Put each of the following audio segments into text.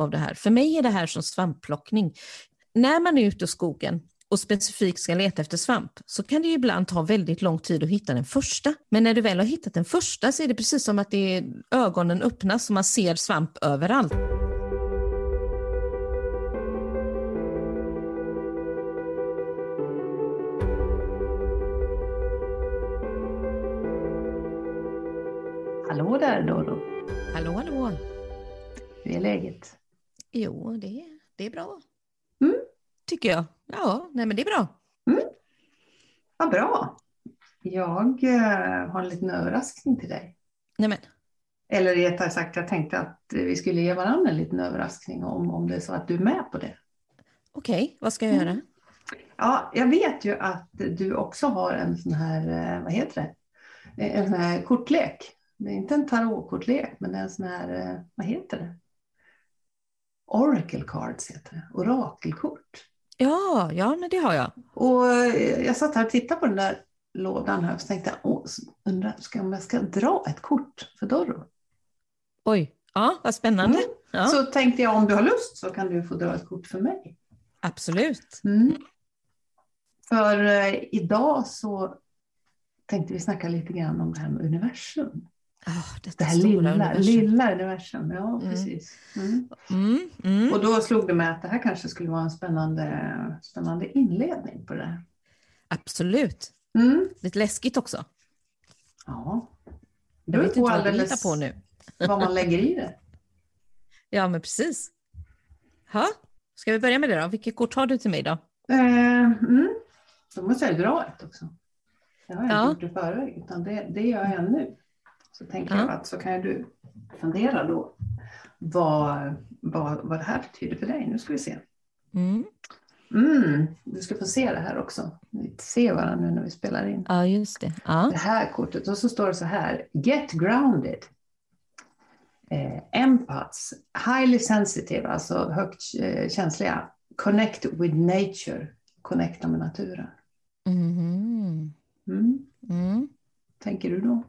av det här. För mig är det här som svampplockning. När man är ute i skogen och specifikt ska leta efter svamp så kan det ibland ta väldigt lång tid att hitta den första. Men när du väl har hittat den första så är det precis som att det är, ögonen öppnas och man ser svamp överallt. Hallå där Dodo. Hallå, hallå. Hur är läget? Jo, det, det är bra. Mm. Tycker jag. Ja, nej men det är bra. Mm. Vad bra. Jag eh, har en liten överraskning till dig. Nej men, Eller rättare sagt, jag tänkte att vi skulle ge varandra en liten överraskning om, om det är så att du är med på det. okej, vad ska jag Mm. göra? Ja, jag vet ju att du också har en sån här, eh, vad heter det? En sån här kortlek. Det är inte en tarotkortlek, men en sån här, eh, vad heter det? Oracle cards heter det, orakelkort. Ja, ja men det har jag. Och eh, jag satt här och tittade på den där lådan här och tänkte åh, undrar ska, om jag ska dra ett kort för Dorro. Oj, ja vad spännande. Mm. Ja, Så tänkte jag om du har lust så kan du få dra ett kort för mig. Absolut. Mm. För eh, idag så tänkte vi snacka lite grann om det här med universum. Oh, Det här lilla, universum. lilla universum. Ja, Mm. precis. Mm. Mm, mm. Och då slog det mig att det här kanske skulle vara en spännande, spännande inledning på det där. Absolut. Mm. Lite läskigt också. Ja. Det beror på alldeles på nu. vad man lägger i det. Ja, men precis. Ha? Ska vi börja med det då? Vilket kort har du till mig då? Eh, mm. Då måste jag dra ett också. Det har jag Ja. inte gjort i förväg, utan det, det gör jag nu. Så tänker Ja. jag att så kan du fundera då vad, vad, vad det här betyder för dig. Nu ska vi se. Mm. Mm, du ska få se det här också. Vi ser varandra nu när vi spelar in. Ja, just det. Ja. Det här kortet, och så står det så här. Get grounded. Eh, empaths, highly sensitive, alltså högt eh, känsliga. Connect with nature, connecta med naturen. Mhm. Mm. Mm. tänker du då?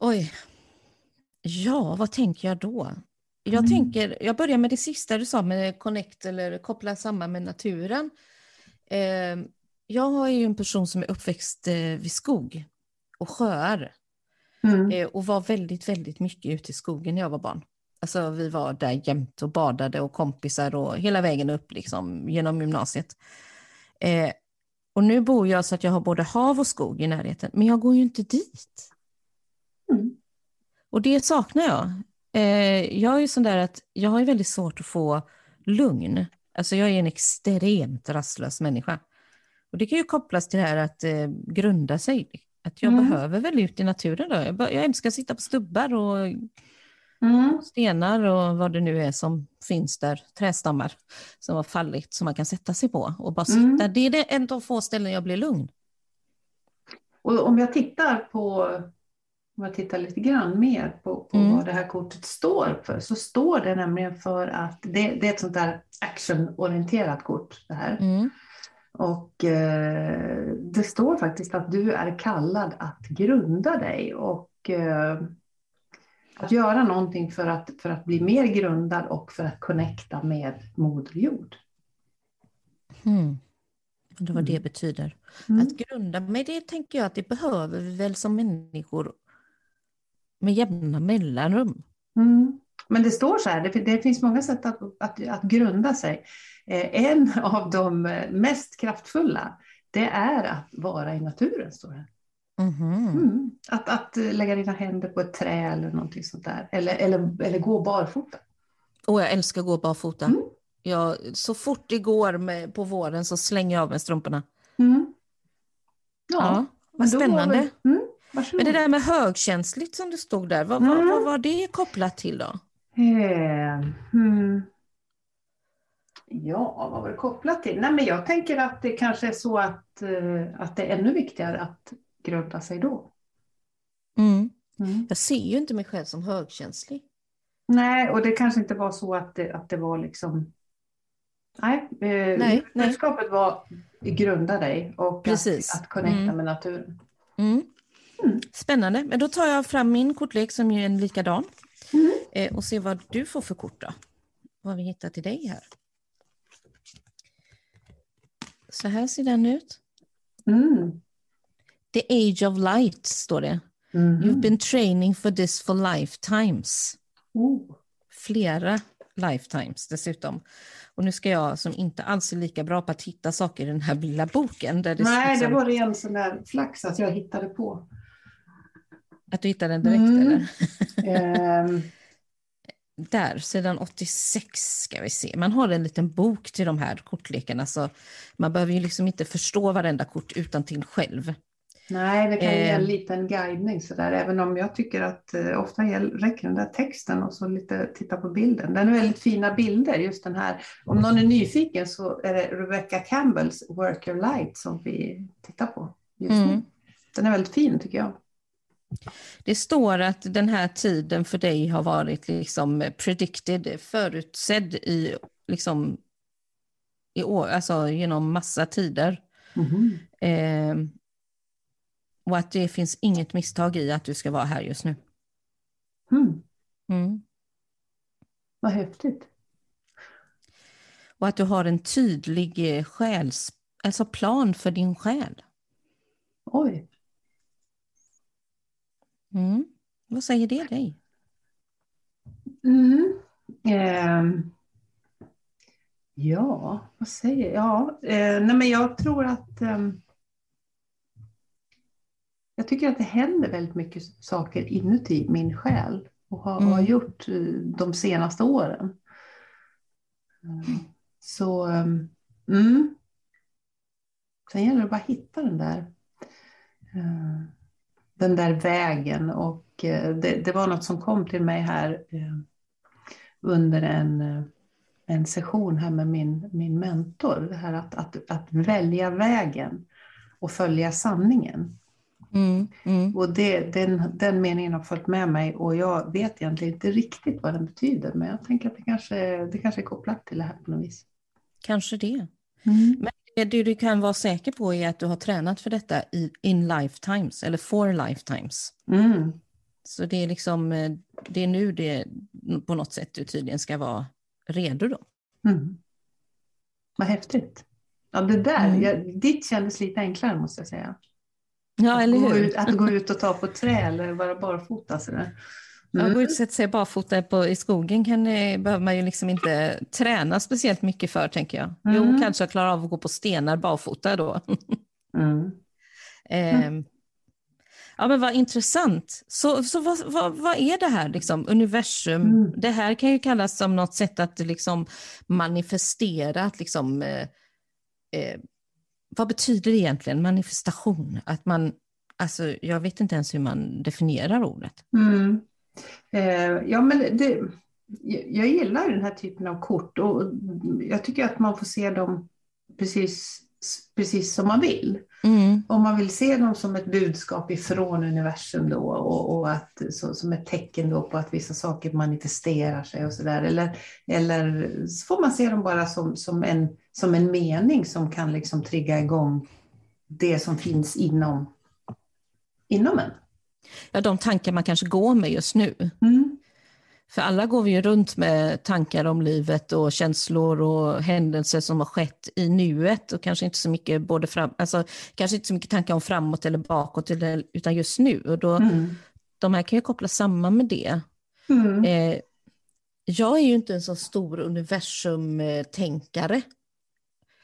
Oj. Ja, vad tänker jag då? Jag Mm. tänker, jag börjar med det sista du sa med connect eller koppla samman med naturen. Eh, jag är ju en person som är uppväxt eh, vid skog och sjöar Mm. eh, och var väldigt, väldigt mycket ute i skogen när jag var barn. Alltså vi var där jämt och badade och kompisar och hela vägen upp liksom genom gymnasiet. Eh, och nu bor jag så att jag har både hav och skog i närheten, men jag går ju inte dit. Mm. Och det saknar jag. Eh, jag är ju sån där att jag har väldigt svårt att få lugn. Alltså jag är en extremt rastlös människa. Och det kan ju kopplas till det här att eh, grunda sig. Att jag Mm. behöver väl ut i naturen då. Jag älskar att sitta på stubbar och Mm. stenar och vad det nu är som finns där, trästammar som har fallit som man kan sätta sig på och bara sitta. Mm. Det är det en av få ställen jag blir lugn. Och om jag tittar på om jag tittar lite grann mer på, på Mm. vad det här kortet står för så står det nämligen för att det, det är ett sånt där actionorienterat kort det här. Mm. Och eh, det står faktiskt att du är kallad att grunda dig och eh, att göra någonting för att, för att bli mer grundad och för att connecta med Moder Jord. Mm. Det var det Mm. betyder. Mm. Att grunda mig, det tänker jag att det behöver vi väl som människor med jämna mellanrum. Mm. Men det står så här, det, det finns många sätt att, att, att grunda sig. Eh, en av de mest kraftfulla, det är att vara i naturen, står det. Mhm. Mm. Att, att lägga dina händer på ett trä eller någonting sånt där. Eller, eller, eller gå barfota. Och jag älskar att gå barfota. Mm. Jag, så fort det går med, på våren så slänger jag av mig strumporna. Mm. Ja, Ja, vad spännande. väl- Mm, varsågod. Men det där med högkänsligt som det stod där, vad, vad, Mm. vad var det kopplat till då? Eh, hmm. Ja, vad var det kopplat till? Nej, men jag tänker att det kanske är så att, eh, att det är ännu viktigare att grunda sig då. Mm. Mm. Jag ser ju inte mig själv som högkänslig. Nej, och det kanske inte var så att det, att det var liksom... Nej, eh, nej. budskapet var grunda dig och Precis. att, att connecta Mm. med naturen. Mm. Mm. Spännande, men då tar jag fram min kortlek som är en likadan. Mm. eh, och se vad du får för kort då. Vad vi hittar till dig här. Så här ser den ut. Mm. The age of light står det. Mhm. You've been training for this for lifetimes. Oh. Flera lifetimes dessutom. Och nu ska jag, som inte alls är lika bra på att hitta saker i den här lilla boken. Där det Nej, det liksom, var ren sån där flax att jag hittade på. Att du hittar den direkt Mm. eller? Ehm, Där, sidan 86 ska vi se. Man har en liten bok till de här kortlekarna så man behöver ju liksom inte förstå varenda kort utan till själv. nej, det kan ge en Ehm. liten guidning sådär, även om jag tycker att eh, ofta räcker den där texten och så lite titta på bilden. Den är väldigt fina bilder, just den här. Om någon är nyfiken så är det Rebecca Campbells Work Your Light som vi tittar på just nu. Mm. Den är väldigt fin tycker jag. Det står att den här tiden för dig har varit liksom predicted, förutsedd i, liksom, i år, alltså genom massa tider. Mhm. Eh, och att det finns inget misstag i att du ska vara här just nu. Mm, Mm. vad häftigt. Och att du har en tydlig själs, alltså plan för din själ. Oj. Mm. Vad säger det dig? Mm. Ehm. ja, vad säger jag? Ja, eh, nej men jag tror att ehm, jag tycker att det händer väldigt mycket saker inuti min själ och har, Mm. har gjort eh, de senaste åren. Mm. Så, ehm, mm. Sen gäller det bara att hitta den där, eh, den där vägen och eh, det, det var något som kom till mig här eh, under en, eh, en session här med min, min mentor. Det här att, att, att välja vägen och följa sanningen. Mm. Mm. Och det, den, den meningen har följt med mig och jag vet egentligen inte riktigt vad den betyder men jag tänker att det kanske, det kanske är kopplat till det här på något vis. Kanske det. Mm. Det du, kan vara säker på är att du har tränat för detta i, in lifetimes, eller for lifetimes. Mm. Så det är liksom, eh, det är nu det på något sätt du tydligen ska vara redo då. Mm. Vad häftigt. Ja, det där, Mm. jag, ditt kändes lite enklare måste jag säga. Ja, eller att, gå hur? ut, att gå ut och ta på trä eller vara barfota sådär. Ja, Mm. gå ut och sätta sig barfota på, i skogen kan, eh, behöver man ju liksom inte träna speciellt mycket för, tänker jag. Jo, Mm. kanske jag klarar av att gå på stenar barfota då. Mm. Ehm, Ja, men vad intressant. Så, så vad, vad, vad är det här, liksom, universum? Mm. Det här kan ju kallas som något sätt att liksom, manifestera, att liksom, eh, eh, vad betyder egentligen, manifestation? Att man, alltså, jag vet inte ens hur man definierar ordet. Mm. Eh, ja, men det, jag gillar den här typen av kort och jag tycker att man får se dem precis, precis som man vill. Mm. Om man vill se dem som ett budskap ifrån universum då och, och att, så, som ett tecken då på att vissa saker manifesterar sig och sådär. Eller, eller så får man se dem bara som, som, en, som en mening som kan liksom trigga igång det som finns inom, inom en. Ja, de tankar man kanske går med just nu. Mm. För alla går vi ju runt med tankar om livet och känslor och händelser som har skett i nuet och kanske inte så mycket både fram, alltså kanske inte så mycket tankar om framåt eller bakåt utan just nu. Och då, Mm. De här kan ju kopplas samman med det. Mm. Eh, jag är ju inte en så stor universumtänkare.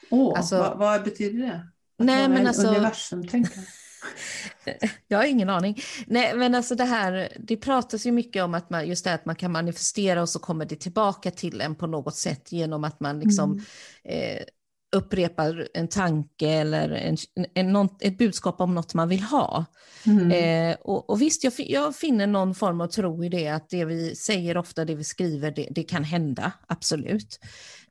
Åh, Alltså- vad, vad betyder det? Att Nej, men en alltså- Universumtänkare. Jag har ingen aning. Nej, men alltså det här, det pratas ju mycket om att man, just det att man kan manifestera och så kommer det tillbaka till en på något sätt genom att man liksom Mm. eh, upprepar en tanke eller en, en, någon, ett budskap om något man vill ha. Mm. Eh, och, och visst, jag, jag finner någon form av tro i det, att det vi säger ofta, det vi skriver, det, det kan hända, absolut.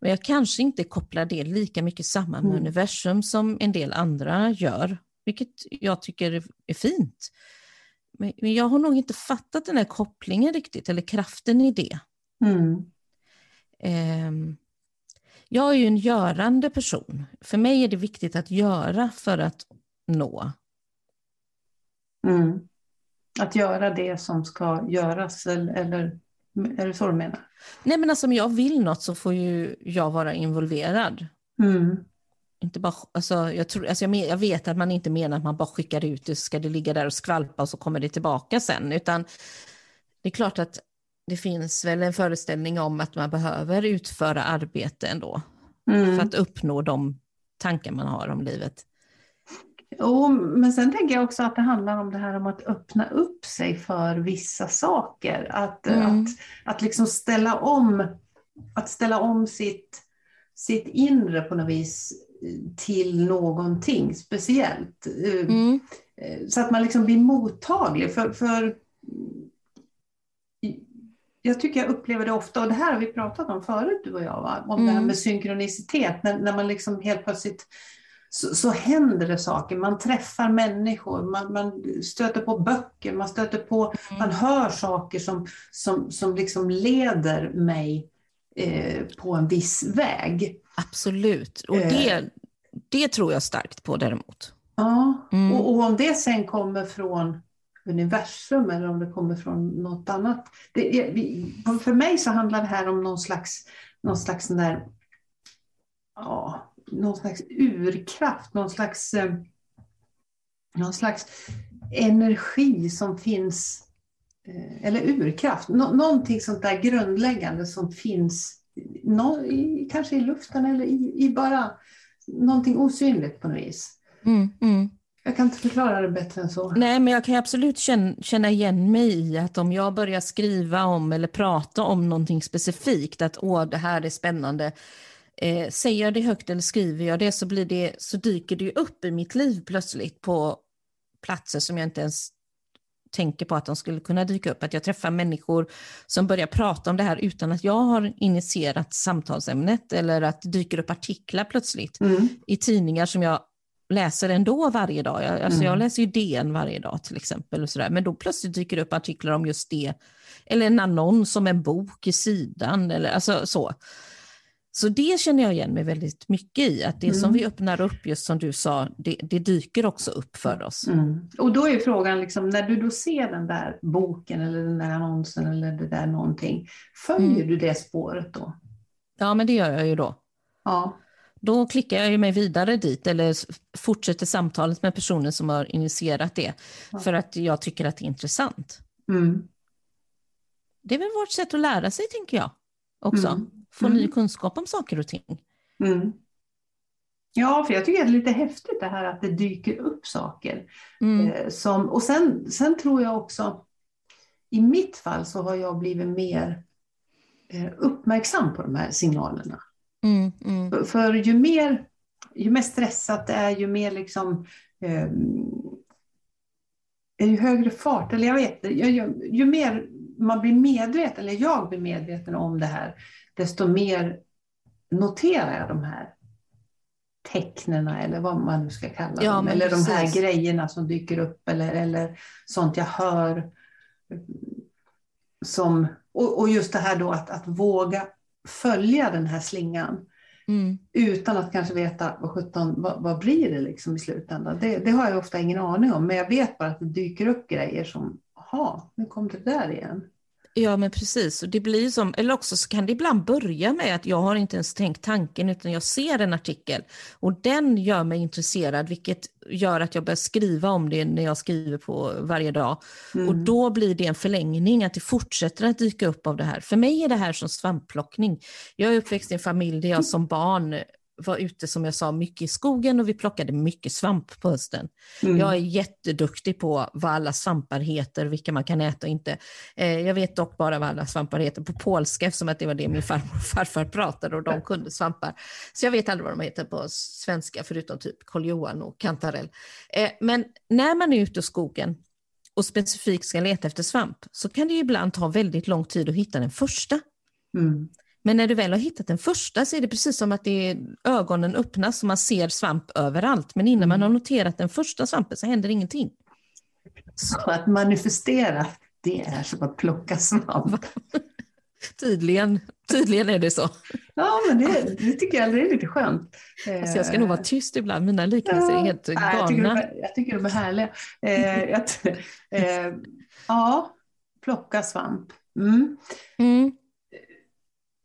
Men jag kanske inte kopplar det lika mycket samman med Mm. universum som en del andra gör, vilket jag tycker är- fint. Men, jag har nog inte fattat den här kopplingen riktigt, eller kraften i det. Mm. Ehm, jag är ju en görande person. För mig är det viktigt att göra för att nå. Mm. Att göra det som ska göras eller, eller Är det så du menar? Nej men alltså om jag vill något så får ju jag vara involverad. Mm. Inte bara, alltså, jag, tror, alltså jag, jag, vet att man inte menar att man bara skickar ut det, ska det ligga där och skvalpa och så kommer det tillbaka sen, utan det är klart att det finns väl en föreställning om att man behöver utföra arbete ändå, mm. för att uppnå de tankar man har om livet. Jo, men sen tänker jag också att det handlar om det här om att öppna upp sig för vissa saker. Att, mm. att, att liksom ställa om, att ställa om sitt, sitt inre på något vis till någonting speciellt. Mm. Så att man liksom blir mottaglig. För, för jag tycker jag upplever det ofta, och det här har vi pratat om förut du och jag, va? om mm. det här mm. med synkronicitet, när, när man liksom helt plötsligt så, så händer det saker. Man träffar människor, man, man stöter på böcker, man stöter på, mm. man hör saker som, som, som liksom leder mig eh, på en viss väg. Absolut, och det, eh. det tror jag starkt på däremot. Ja, mm. och, och, om det sen kommer från universum eller om det kommer från något annat. Det, för mig så handlar det här om någon slags, någon slags sån där, ja, någon slags urkraft, någon slags, eh, någon slags energi som finns, eh, eller urkraft, nå, någonting sånt där grundläggande som finns no, i, kanske i luften eller i, i, bara någonting osynligt på något vis. Mm, mm. Jag kan inte förklara det bättre än så. Nej, men jag kan absolut känna, igen mig i att om jag börjar skriva om eller prata om någonting specifikt, att åh, det här är spännande, eh, säger jag det högt eller skriver jag det så, blir det så dyker det upp i mitt liv plötsligt på platser som jag inte ens tänker på att de skulle kunna dyka upp. Att jag träffar människor som börjar prata om det här utan att jag har initierat samtalsämnet eller att det dyker upp artiklar plötsligt mm. i tidningar som jag läser ändå varje dag. Jag, alltså mm. jag läser ju DN varje dag till exempel. Och så där. Men då plötsligt dyker det upp artiklar om just det. Eller en annons om en bok i sidan. Eller, alltså, så. Så det känner jag igen mig väldigt mycket i, att det mm. som vi öppnar upp, just som du sa, det, det dyker också upp för oss. Mm. Och då är frågan, liksom, när du då ser den där boken eller den där annonsen eller det där någonting, följer mm. du det spåret då? Ja, men det gör jag ju då. Ja. Då klickar jag mig vidare dit eller fortsätter samtalet med personen som har initierat det, ja. för att jag tycker att det är intressant. Mm. Det är väl vårt sätt att lära sig, tänker jag, också. Få mm. ny kunskap om saker och ting. Mm. Ja, för jag tycker det är lite häftigt det här att det dyker upp saker. Mm. Eh, som, och sen, sen tror jag också, i mitt fall så har jag blivit mer eh, uppmärksam på de här signalerna. Mm, mm. För, för, ju, mer, ju mer stressat det är, ju mer liksom eh, ju högre fart, eller jag vet ju, ju, ju mer man blir medveten, eller jag blir medveten om det här, desto mer noterar jag de här tecknen eller vad man nu ska kalla ja, dem. Eller precis. de här grejerna som dyker upp eller, eller sånt jag hör. Som, och, och just det här då att, att våga följa den här slingan. Mm. Utan att kanske veta vad, 17, vad, vad blir det liksom i slutändan. Det, det, har jag ofta ingen aning om. Men jag vet bara att det dyker upp grejer som, jaha, nu kom det där igen. Ja men precis, och det blir som, eller också så kan det ibland börja med att jag har inte ens tänkt tanken utan jag ser en artikel och den gör mig intresserad vilket gör att jag börjar skriva om det när jag skriver på varje dag. Mm. Och då blir det en förlängning, att det fortsätter att dyka upp av det här. För mig är det här som svampplockning. Jag är uppväxt i en familj där jag som barn var ute som jag sa mycket i skogen och vi plockade mycket svamp på hösten. Mm. Jag är jätteduktig på vad alla svampar heter, vilka man kan äta och inte. Eh, jag vet dock bara vad alla svampar heter på polska eftersom att det var det min farmor och farfar pratade och de kunde svampar. Så jag vet aldrig vad de heter på svenska förutom typ karl och kantarell. Eh, men när man är ute i skogen och specifikt ska leta efter svamp så kan det ibland ta väldigt lång tid att hitta den första. Mm. Men när du väl har hittat den första så är det precis som att det är, ögonen öppnas och man ser svamp överallt. Men innan mm. man har noterat den första svampen så händer ingenting. Så att manifestera, det är som att plocka svamp. tydligen, tydligen är det så. Ja, men det, det tycker jag är lite skönt. Alltså jag ska nog vara eh, tyst ibland, mina liknelser är helt galna. Jag tycker, de, jag tycker de är härliga. Eh, eh, ja, plocka svamp. Mm. Mm.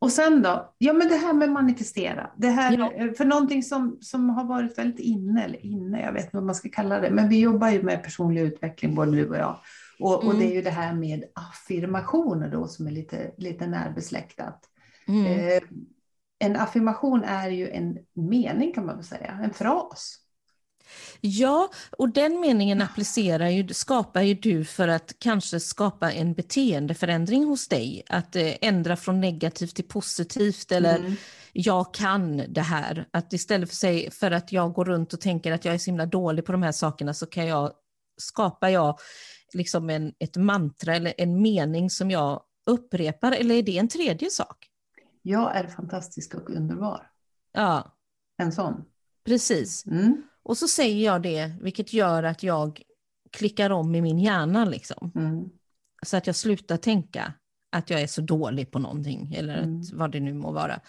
Och sen då? Ja, men det här med manifestera. Det här, Ja. eh, För någonting som, som har varit väldigt inne, eller inne, jag vet inte vad man ska kalla det, men vi jobbar ju med personlig utveckling, både du och jag. Och, och Mm. det är ju det här med affirmationer då som är lite, lite närbesläktat. Mm. Eh, en affirmation är ju en mening kan man väl säga, en fras. Ja, och den meningen applicerar ju, skapar ju du för att kanske skapa en beteendeförändring hos dig. Att eh, ändra från negativt till positivt eller Mm. jag kan det här. Att istället för, sig, för att jag går runt och tänker att jag är så himla dålig på de här sakerna så kan jag, skapar jag liksom en, ett mantra eller en mening som jag upprepar. Eller är det en tredje sak? Jag är fantastisk och underbar. Ja, En sån. precis. Mm. Och så säger jag det, vilket gör att jag klickar om i min hjärna. Liksom. Mm. Så att jag slutar tänka att jag är så dålig på någonting, eller Mm. att, vad det nu må vara.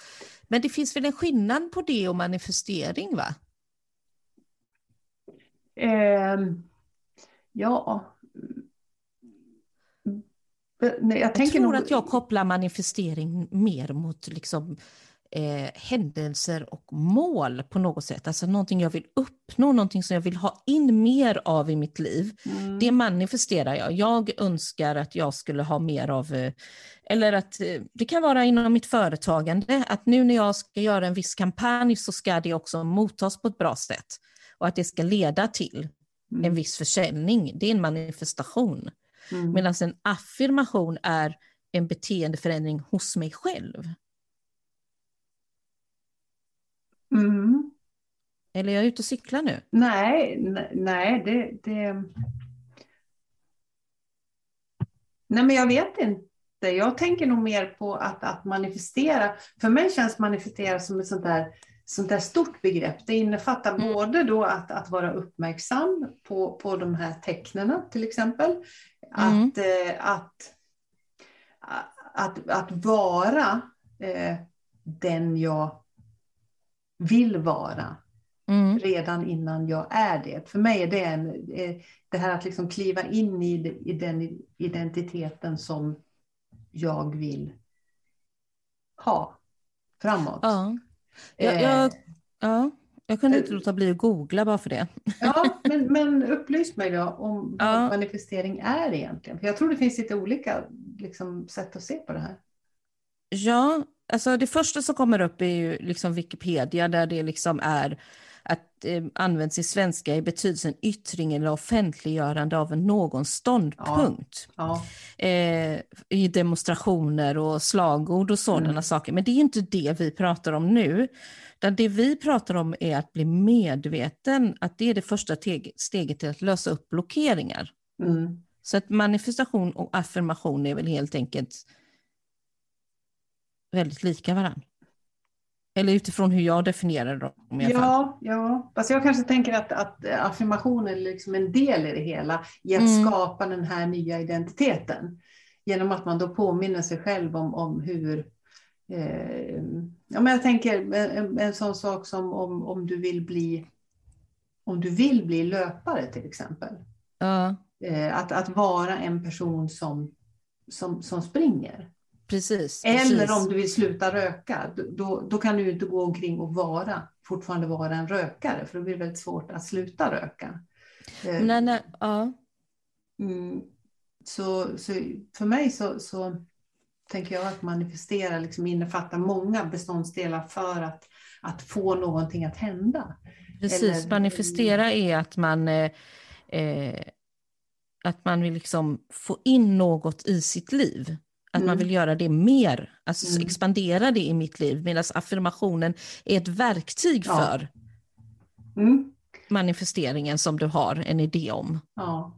Men det finns väl en skillnad på det och manifestering, va? Ehm, ja. Nej, Jag, Jag tror nog... att jag kopplar manifestering mer mot liksom, eh, händelser och mål på något sätt. Alltså någonting jag vill uppnå, någonting som jag vill ha in mer av i mitt liv. Mm. Det manifesterar jag. Jag önskar att jag skulle ha mer av, eh, eller att eh, det kan vara inom mitt företagande, att nu när jag ska göra en viss kampanj så ska det också mottas på ett bra sätt. Och att det ska leda till en Mm. viss försäljning. Det är en manifestation. Mm. Medan en affirmation är en beteendeförändring hos mig själv. Mm. Eller är jag ute och cyklar nu? Nej, ne- nej, det, det... Nej, men jag vet inte. Jag tänker nog mer på att, att manifestera. För mig känns manifestera som ett sånt där, sånt där stort begrepp. Det innefattar Mm. både då att, att vara uppmärksam på, på de här tecknena till exempel. Att, Mm. eh, att, att, att vara eh, den jag vill vara Mm. redan innan jag är det. För mig är det en, eh, det här att liksom kliva in i, i den identiteten som jag vill ha framåt. Ja. Jag, Eh, jag, ja. jag kunde inte eh, låta bli att googla bara för det. Ja, men, men upplys mig då om vad Ja. manifestering är egentligen. För jag tror det finns lite olika liksom, sätt att se på det här. Ja, alltså det första som kommer upp är ju liksom Wikipedia där det liksom är att eh, används i svenska i betydelsen yttring eller offentliggörande av någons ståndpunkt. Ja, eh, i demonstrationer och slagord och sådana Mm. saker. Men det är inte det vi pratar om nu. Utan det vi pratar om är att bli medveten, att det är det första teg- steget till att lösa upp blockeringar. mm. Så att manifestation och affirmation är väl helt enkelt väldigt lika varandra. Eller utifrån hur jag definierar dem i alla fall. ja, ja. Fast jag kanske tänker att, att affirmation är liksom en del i det hela. I att Mm. skapa den här nya identiteten. Genom att man då påminner sig själv om, om hur eh, ja, men jag tänker en, en sån sak som om, om du vill bli om du vill bli löpare till exempel. Ja, Eh, att, att vara en person som, som, som springer. Precis. Eller precis. om du vill sluta röka, då, då kan du inte gå omkring och vara, fortfarande vara en rökare, för då blir det väldigt svårt att sluta röka. Eh, Nej, nej, ja. Mm, så, så för mig så, så tänker jag att manifestera liksom innefattar många beståndsdelar för att, att få någonting att hända. Precis, Eller- manifestera är att man, eh, eh, att man vill liksom få in något i sitt liv. Att man Mm. vill göra det mer, alltså Mm. expandera det i mitt liv. Medan affirmationen är ett verktyg Ja. för Mm, manifesteringen som du har en idé om. ja.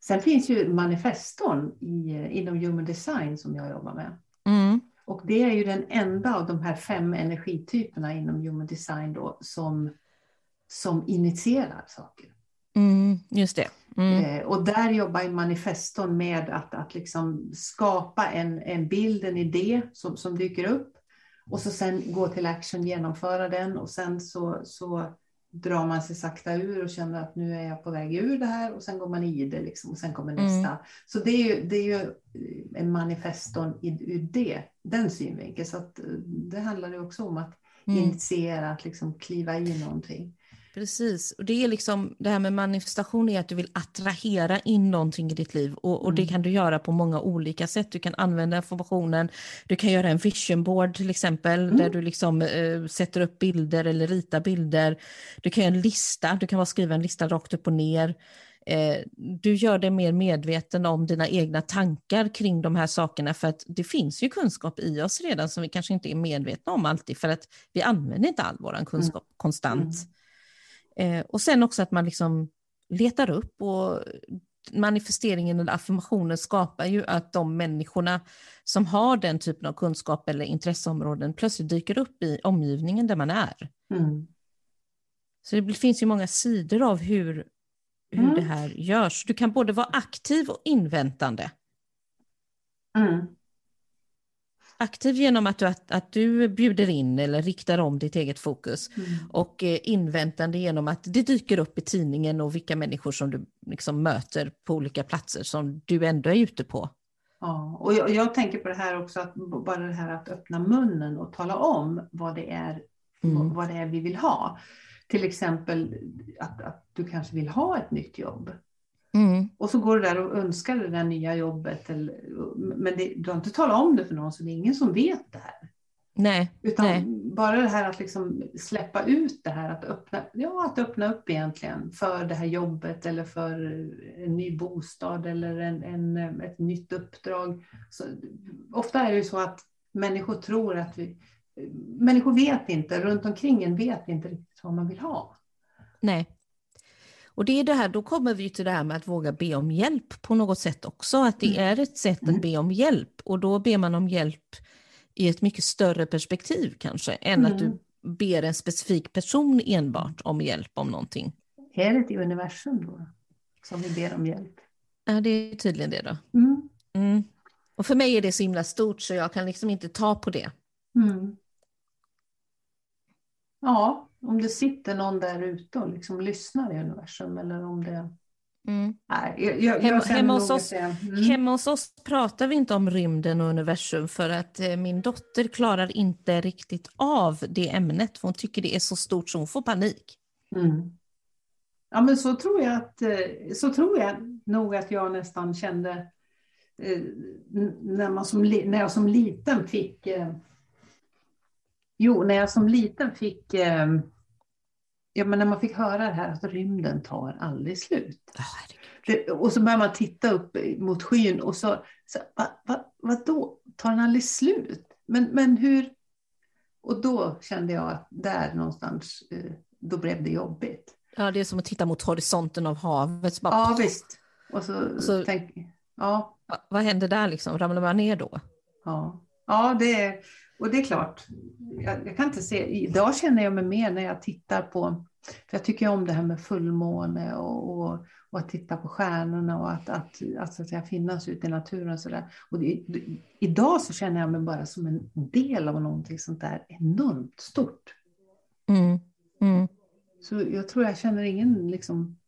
Sen finns ju manifestorn i, inom human design som jag jobbar med. Mm. Och det är ju den enda av de här fem energityperna inom human design då, som, som initierar saker. Mm, just det. Mm. Eh, och där jobbar ju manifestorn med att, att liksom skapa en, en bild, en idé som, som dyker upp. Och så sen gå till action, genomföra den och sen så, så drar man sig sakta ur och känner att nu är jag på väg ur det här och sen går man i det liksom, och sen kommer nästa. Mm. Så det är ju, det är ju en manifeston ur det, den synvinkeln. Så att, det handlar ju också om att mm. initiera, att liksom kliva i någonting. Precis, och det är liksom det här med manifestation är att du vill attrahera in någonting i ditt liv och, och det mm. kan du göra på många olika sätt. Du kan använda informationen, du kan göra en vision board till exempel mm. där du liksom äh, sätter upp bilder eller ritar bilder. Du kan göra en lista, du kan bara skriva en lista rakt upp och ner. Eh, du gör dig mer medveten om dina egna tankar kring de här sakerna för att det finns ju kunskap i oss redan som vi kanske inte är medvetna om alltid för att vi använder inte all vår kunskap mm. konstant. Mm. Eh, och sen också att man liksom letar upp och manifesteringen eller affirmationen skapar ju att de människorna som har den typen av kunskap eller intresseområden plötsligt dyker upp i omgivningen där man är. Mm. Så det finns ju många sidor av hur, hur mm. det här görs. Du kan både vara aktiv och inväntande. Mm aktiv genom att du, att, att du bjuder in eller riktar om ditt eget fokus mm. och eh, inväntande genom att det dyker upp i tidningen och vilka människor som du liksom möter på olika platser som du ändå är ute på. Ja, och jag, jag, tänker på det här också, att bara det här att öppna munnen och tala om vad det är, mm. vad det är vi vill ha. Till exempel att, att du kanske vill ha ett nytt jobb. Mm. Och så går du där och önskar det där nya jobbet. Eller, men det, du har inte talat om det för någon, så det är ingen som vet det här. Nej. Utan nej. bara det här att liksom släppa ut det här, att öppna, ja, att öppna upp egentligen för det här jobbet eller för en ny bostad eller en, en ett nytt uppdrag. Så, ofta är det ju så att människor tror att vi, människor vet inte, runt omkring en vet inte riktigt vad man vill ha. Nej. Och det är det här, då kommer vi till det här med att våga be om hjälp på något sätt också, att det mm. är ett sätt att mm. be om hjälp och då ber man om hjälp i ett mycket större perspektiv kanske, än mm. att du mm. ber en specifik person enbart om hjälp om någonting. Är det i universum då, som vi ber om hjälp? Ja, det är tydligen det då. Mm. Mm. Och för mig är det så himla stort så jag kan liksom inte ta på det. Ja, om det sitter någon där ute och liksom lyssnar i universum eller om det... Mm. Nej, jag, jag, hemma, hemma, hos oss, mm. hemma hos oss pratar vi inte om rymden och universum för att eh, min dotter klarar inte riktigt av det ämnet för hon tycker det är så stort så hon får panik. Mm. Ja men så tror jag att, eh, så tror jag nog att jag nästan kände eh, när, man som, när jag som liten fick eh, Jo, när jag som liten fick eh, ja, men när man fick höra det här att rymden tar aldrig slut. Oh, det, och så börjar man titta upp mot skyn och så, så va, va, vadå, tar den aldrig slut? Men, men hur? Och då kände jag att där någonstans, eh, då blev det jobbigt. Ja, det är som att titta mot horisonten av havet. Bara, ja, visst. Och så, så tänk, ja. Vad händer där liksom? Ramlar man ner då? Ja, ja det är och det är klart, jag, jag, kan inte se, idag känner jag mig mer när jag tittar på, för jag tycker om det här med fullmåne och, och, och att titta på stjärnorna och att, att, att, så att säga, finnas ute i naturen. Så där. Och det, idag så känner jag mig bara som en del av någonting sånt där enormt stort. Mm. Mm. Så jag tror jag känner ingen liksom,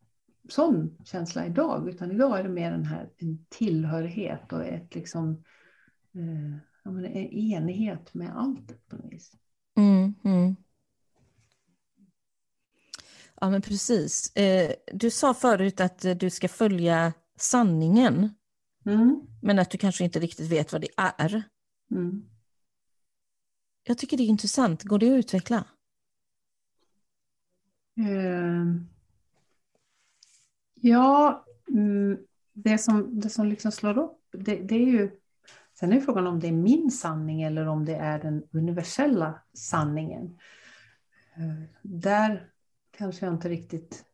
sån känsla idag, utan idag är det mer den här en tillhörighet och ett liksom eh, ja, men enighet med allt på något vis. Mm, mm. Ja, men precis. Eh, du sa förut att du ska följa sanningen, mm. men att du kanske inte riktigt vet vad det är. Mm. Jag tycker det är intressant. Går det att utveckla? Uh, ja, mm, det som, det som liksom slår upp, det, det är ju Sen är frågan om det är min sanning eller om det är den universella sanningen. Eh, där kanske jag inte riktigt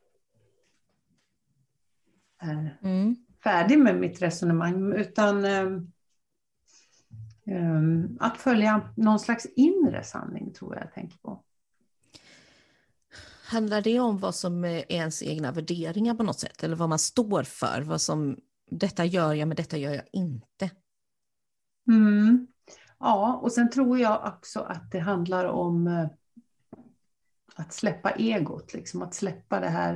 är mm. färdig med mitt resonemang. Utan um, um, att följa någon slags inre sanning tror jag jag tänker på. Handlar det om vad som är ens egna värderingar på något sätt? Eller vad man står för? Vad som, detta gör jag men detta gör jag inte. Mm. Ja, och sen tror jag också att det handlar om eh, att släppa egot, liksom, att släppa det här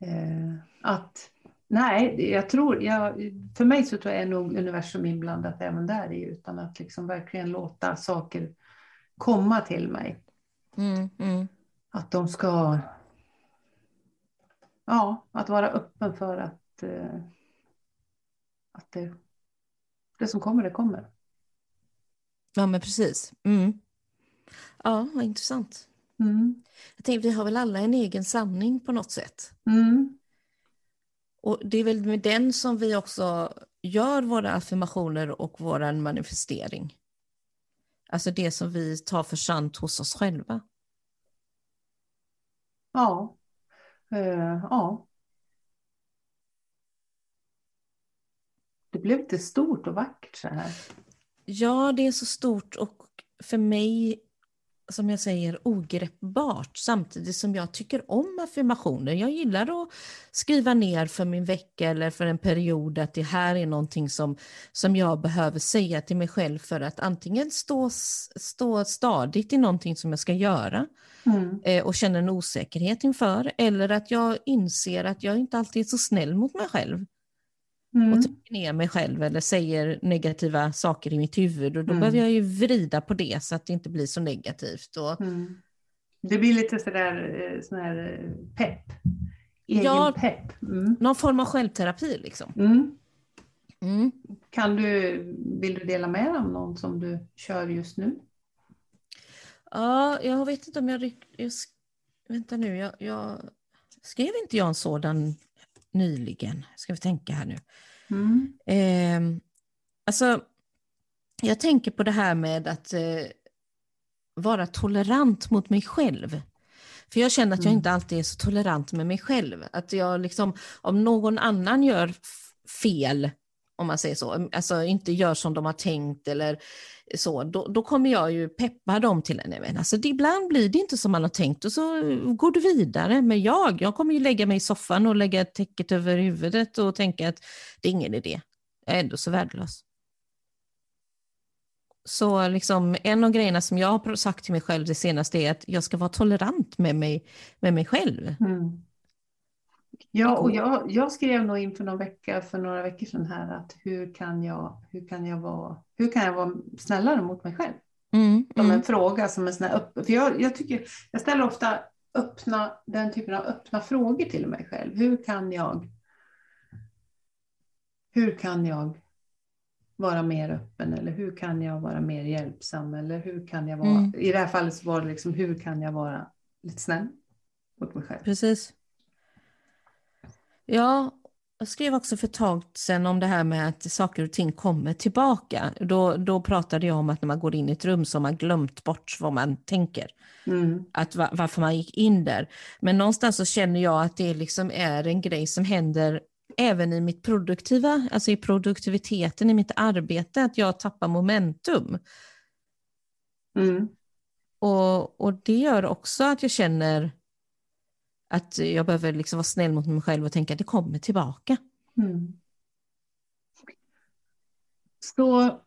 eh, att Nej, jag tror, jag, för mig så tror jag är nog universum inblandat även där i, utan att liksom verkligen låta saker komma till mig. Mm, mm. Att de ska, ja, att vara öppen för att, eh, att det, det som kommer, det kommer. Ja, men precis. Mm. Ja, vad intressant. Mm. Jag tänker, vi har väl alla en egen sanning på något sätt. Mm. Och det är väl med den som vi också gör våra affirmationer och vår manifestering. Alltså det som vi tar för sant hos oss själva. Ja. Uh, ja. Det blev lite stort och vackert så här. Ja, det är så stort och för mig som jag säger, ogreppbart samtidigt som jag tycker om affirmationer. Jag gillar att skriva ner för min vecka eller för en period att det här är någonting som, som jag behöver säga till mig själv för att antingen stå, stå stadigt i någonting som jag ska göra mm. eh, och känna en osäkerhet inför eller att jag inser att jag inte alltid är så snäll mot mig själv mm. och trycker ner mig själv eller säger negativa saker i mitt huvud. Och då mm. behöver jag ju vrida på det så att det inte blir så negativt. Och... Mm. Det blir lite sådär eh, sån här eh, pepp. Egen ja, pepp. Mm. Någon form av självterapi liksom. Mm. Mm. Kan du, vill du dela med dig om någon som du kör just nu? Ja, jag vet inte om jag... jag vänta nu, jag, jag skrev inte jag en sådan nyligen? Ska vi tänka här nu. Mm. Eh, alltså, jag tänker på det här med att eh, vara tolerant mot mig själv. För jag känner att jag mm. inte alltid är så tolerant med mig själv. Att jag liksom, om någon annan gör fel, om man säger så, alltså inte gör som de har tänkt eller så, då, då kommer jag ju peppa dem till en event. Alltså det, ibland blir det inte som man har tänkt och så går du vidare. Men jag, jag kommer ju lägga mig i soffan och lägga täcket över huvudet och tänka att det är ingen idé. Jag är ändå så värdelös. Så liksom, en av grejerna som jag har sagt till mig själv det senaste är att jag ska vara tolerant med mig, med mig själv. Mm. Ja, och jag, jag skrev nog inför någon vecka, för några veckor sedan här att hur kan jag, hur kan jag, vara, hur kan jag vara snällare mot mig själv? Mm, som mm. en fråga, som en sån här upp, för jag, jag, tycker, jag ställer ofta öppna, den typen av öppna frågor till mig själv. Hur kan jag, hur kan jag vara mer öppen eller hur kan jag vara mer hjälpsam eller hur kan jag vara, mm. i det här fallet så var det liksom hur kan jag vara lite snäll mot mig själv. Precis. Ja, jag skrev också för ett tag sedan om det här med att saker och ting kommer tillbaka. Då, då pratade jag om att när man går in i ett rum så har man glömt bort vad man tänker. Mm. Att var, varför man gick in där. Men någonstans så känner jag att det liksom är en grej som händer även i mitt produktiva, alltså i produktiviteten i mitt arbete, att jag tappar momentum. Mm. Och, och det gör också att jag känner att jag behöver liksom vara snäll mot mig själv och tänka att det kommer tillbaka. Mm. Så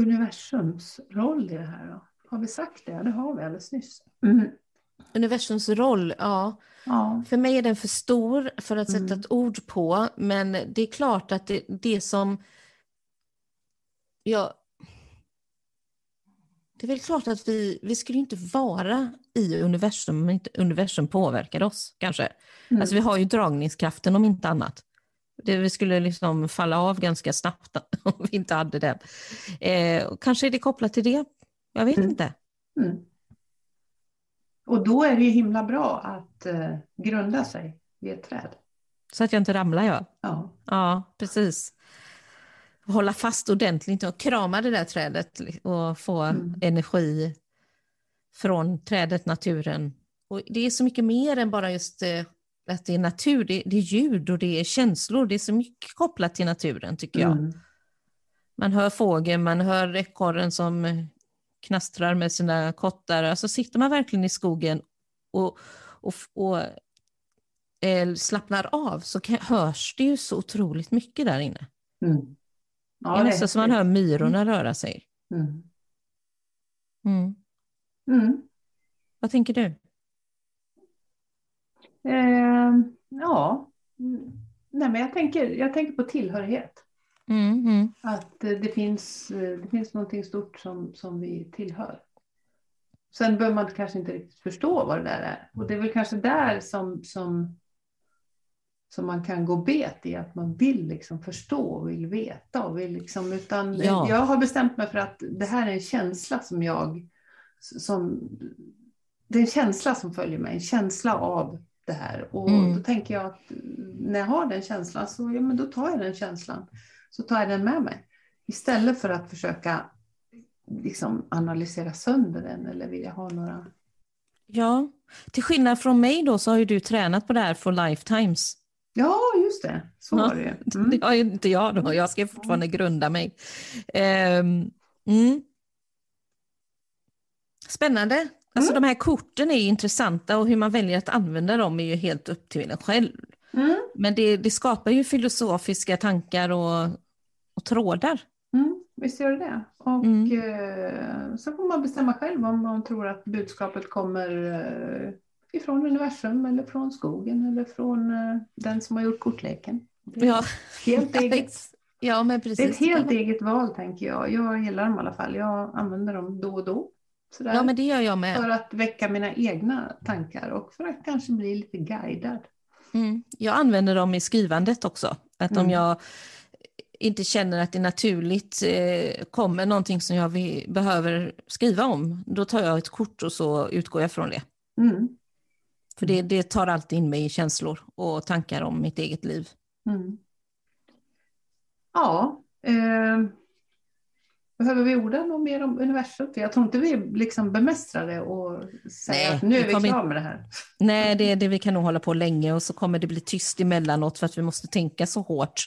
universums roll i det här då? Har vi sagt det? Det har vi alldeles nyss. Mm. Universums roll, ja. ja. För mig är den för stor för att sätta mm. ett ord på, men det är klart att det, det som jag det är väl klart att vi, vi skulle inte vara i universum om inte universum påverkar oss kanske. Mm. Alltså vi har ju dragningskraften om inte annat. Det, vi skulle liksom falla av ganska snabbt om vi inte hade den. Eh, kanske är det kopplat till det, jag vet mm. inte. Mm. Och då är det ju himla bra att eh, grunda sig vid ett träd. Så att jag inte ramlar ja. Ja, ja precis hålla fast ordentligt och krama det där trädet och få mm. energi från trädet, naturen. Och det är så mycket mer än bara just eh, att det är natur, det, det, är ljud och det är känslor, det är så mycket kopplat till naturen tycker jag. Mm. Man hör fågeln, man hör ekorren som knastrar med sina kottar. Alltså sitter man verkligen i skogen och, och, och eh, slappnar av så kan, hörs det ju så otroligt mycket där inne. Mm. Ja, det är nästan som man hör myrorna röra sig. Mm. Mm. Mm. Vad tänker du? Eh, ja, Mm. Nej, men jag, tänker, jag tänker på tillhörighet. Mm, mm. Att eh, det finns, eh, det finns någonting stort som, som vi tillhör. Sen behöver man kanske inte riktigt förstå vad det där är. Och det är väl kanske där som, som, som man kan gå bet i, att man vill liksom förstå och vill veta. Och vill liksom, utan Ja. Jag har bestämt mig för att det här är en känsla som jag... Som, det är en känsla som följer mig, en känsla av det här. Och Mm. då tänker jag att när jag har den känslan så ja, men då tar jag den känslan. Så tar jag den med mig. Istället för att försöka liksom analysera sönder den eller vilja ha några... Ja, till skillnad från mig då så har ju du tränat på det här for lifetimes. Ja, just det. Så var det ju. Mm. Det har ju inte jag då, jag ska fortfarande grunda mig. Ehm, mm. Spännande. Alltså de här korten är intressanta och hur man väljer att använda dem är ju helt upp till en själv. Mm. Men det, det skapar ju filosofiska tankar och, och trådar. Mm. Visst gör det det. Och Mm. eh, så får man bestämma själv om man tror att budskapet kommer eh, ifrån universum eller från skogen eller från eh, den som har gjort kortleken. Ja, helt eget. ja men Det är precis. ett helt eget val tänker jag. Jag gillar dem i alla fall. Jag använder dem då och då. Sådär. Ja men det gör jag med. För att väcka mina egna tankar och för att kanske bli lite guidad. Mm. Jag använder dem i skrivandet också. Att om Mm. jag inte känner att det naturligt eh, kommer någonting som jag vi, behöver skriva om, då tar jag ett kort och så utgår jag från det. Mm. För det, det tar alltid in mig i känslor och tankar om mitt eget liv. Mm. Ja, eh, behöver vi orda något mer om universum? Jag tror inte vi liksom bemästrar det och säger Nej, att nu är vi klara med det här. Nej, det, det vi kan nog hålla på länge och så kommer det bli tyst emellanåt för att vi måste tänka så hårt.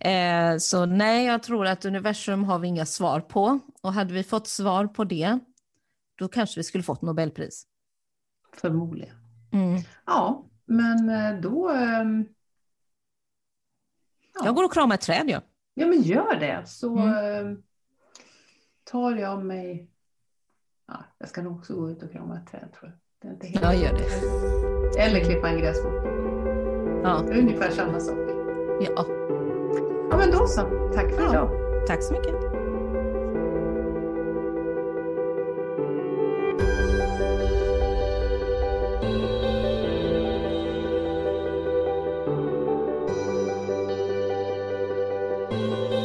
Eh, så nej, jag tror att universum har vi inga svar på. Och hade vi fått svar på det, då kanske vi skulle fått Nobelpris. Förmodligen. Mm. Ja, men eh, då... ehm, ja. Jag går och kramar ett träd, ja. Ja, men gör det. Så Mm. eh, tar jag Ja, jag ska nog också gå ut och krama ett träd tror jag. Det är inte helt... Jag gör det. Eller klippa en gräsmatta. Ja. Ungefär samma sak. ja. Ja, men då så. Tack för Ja. idag. Tack så mycket. you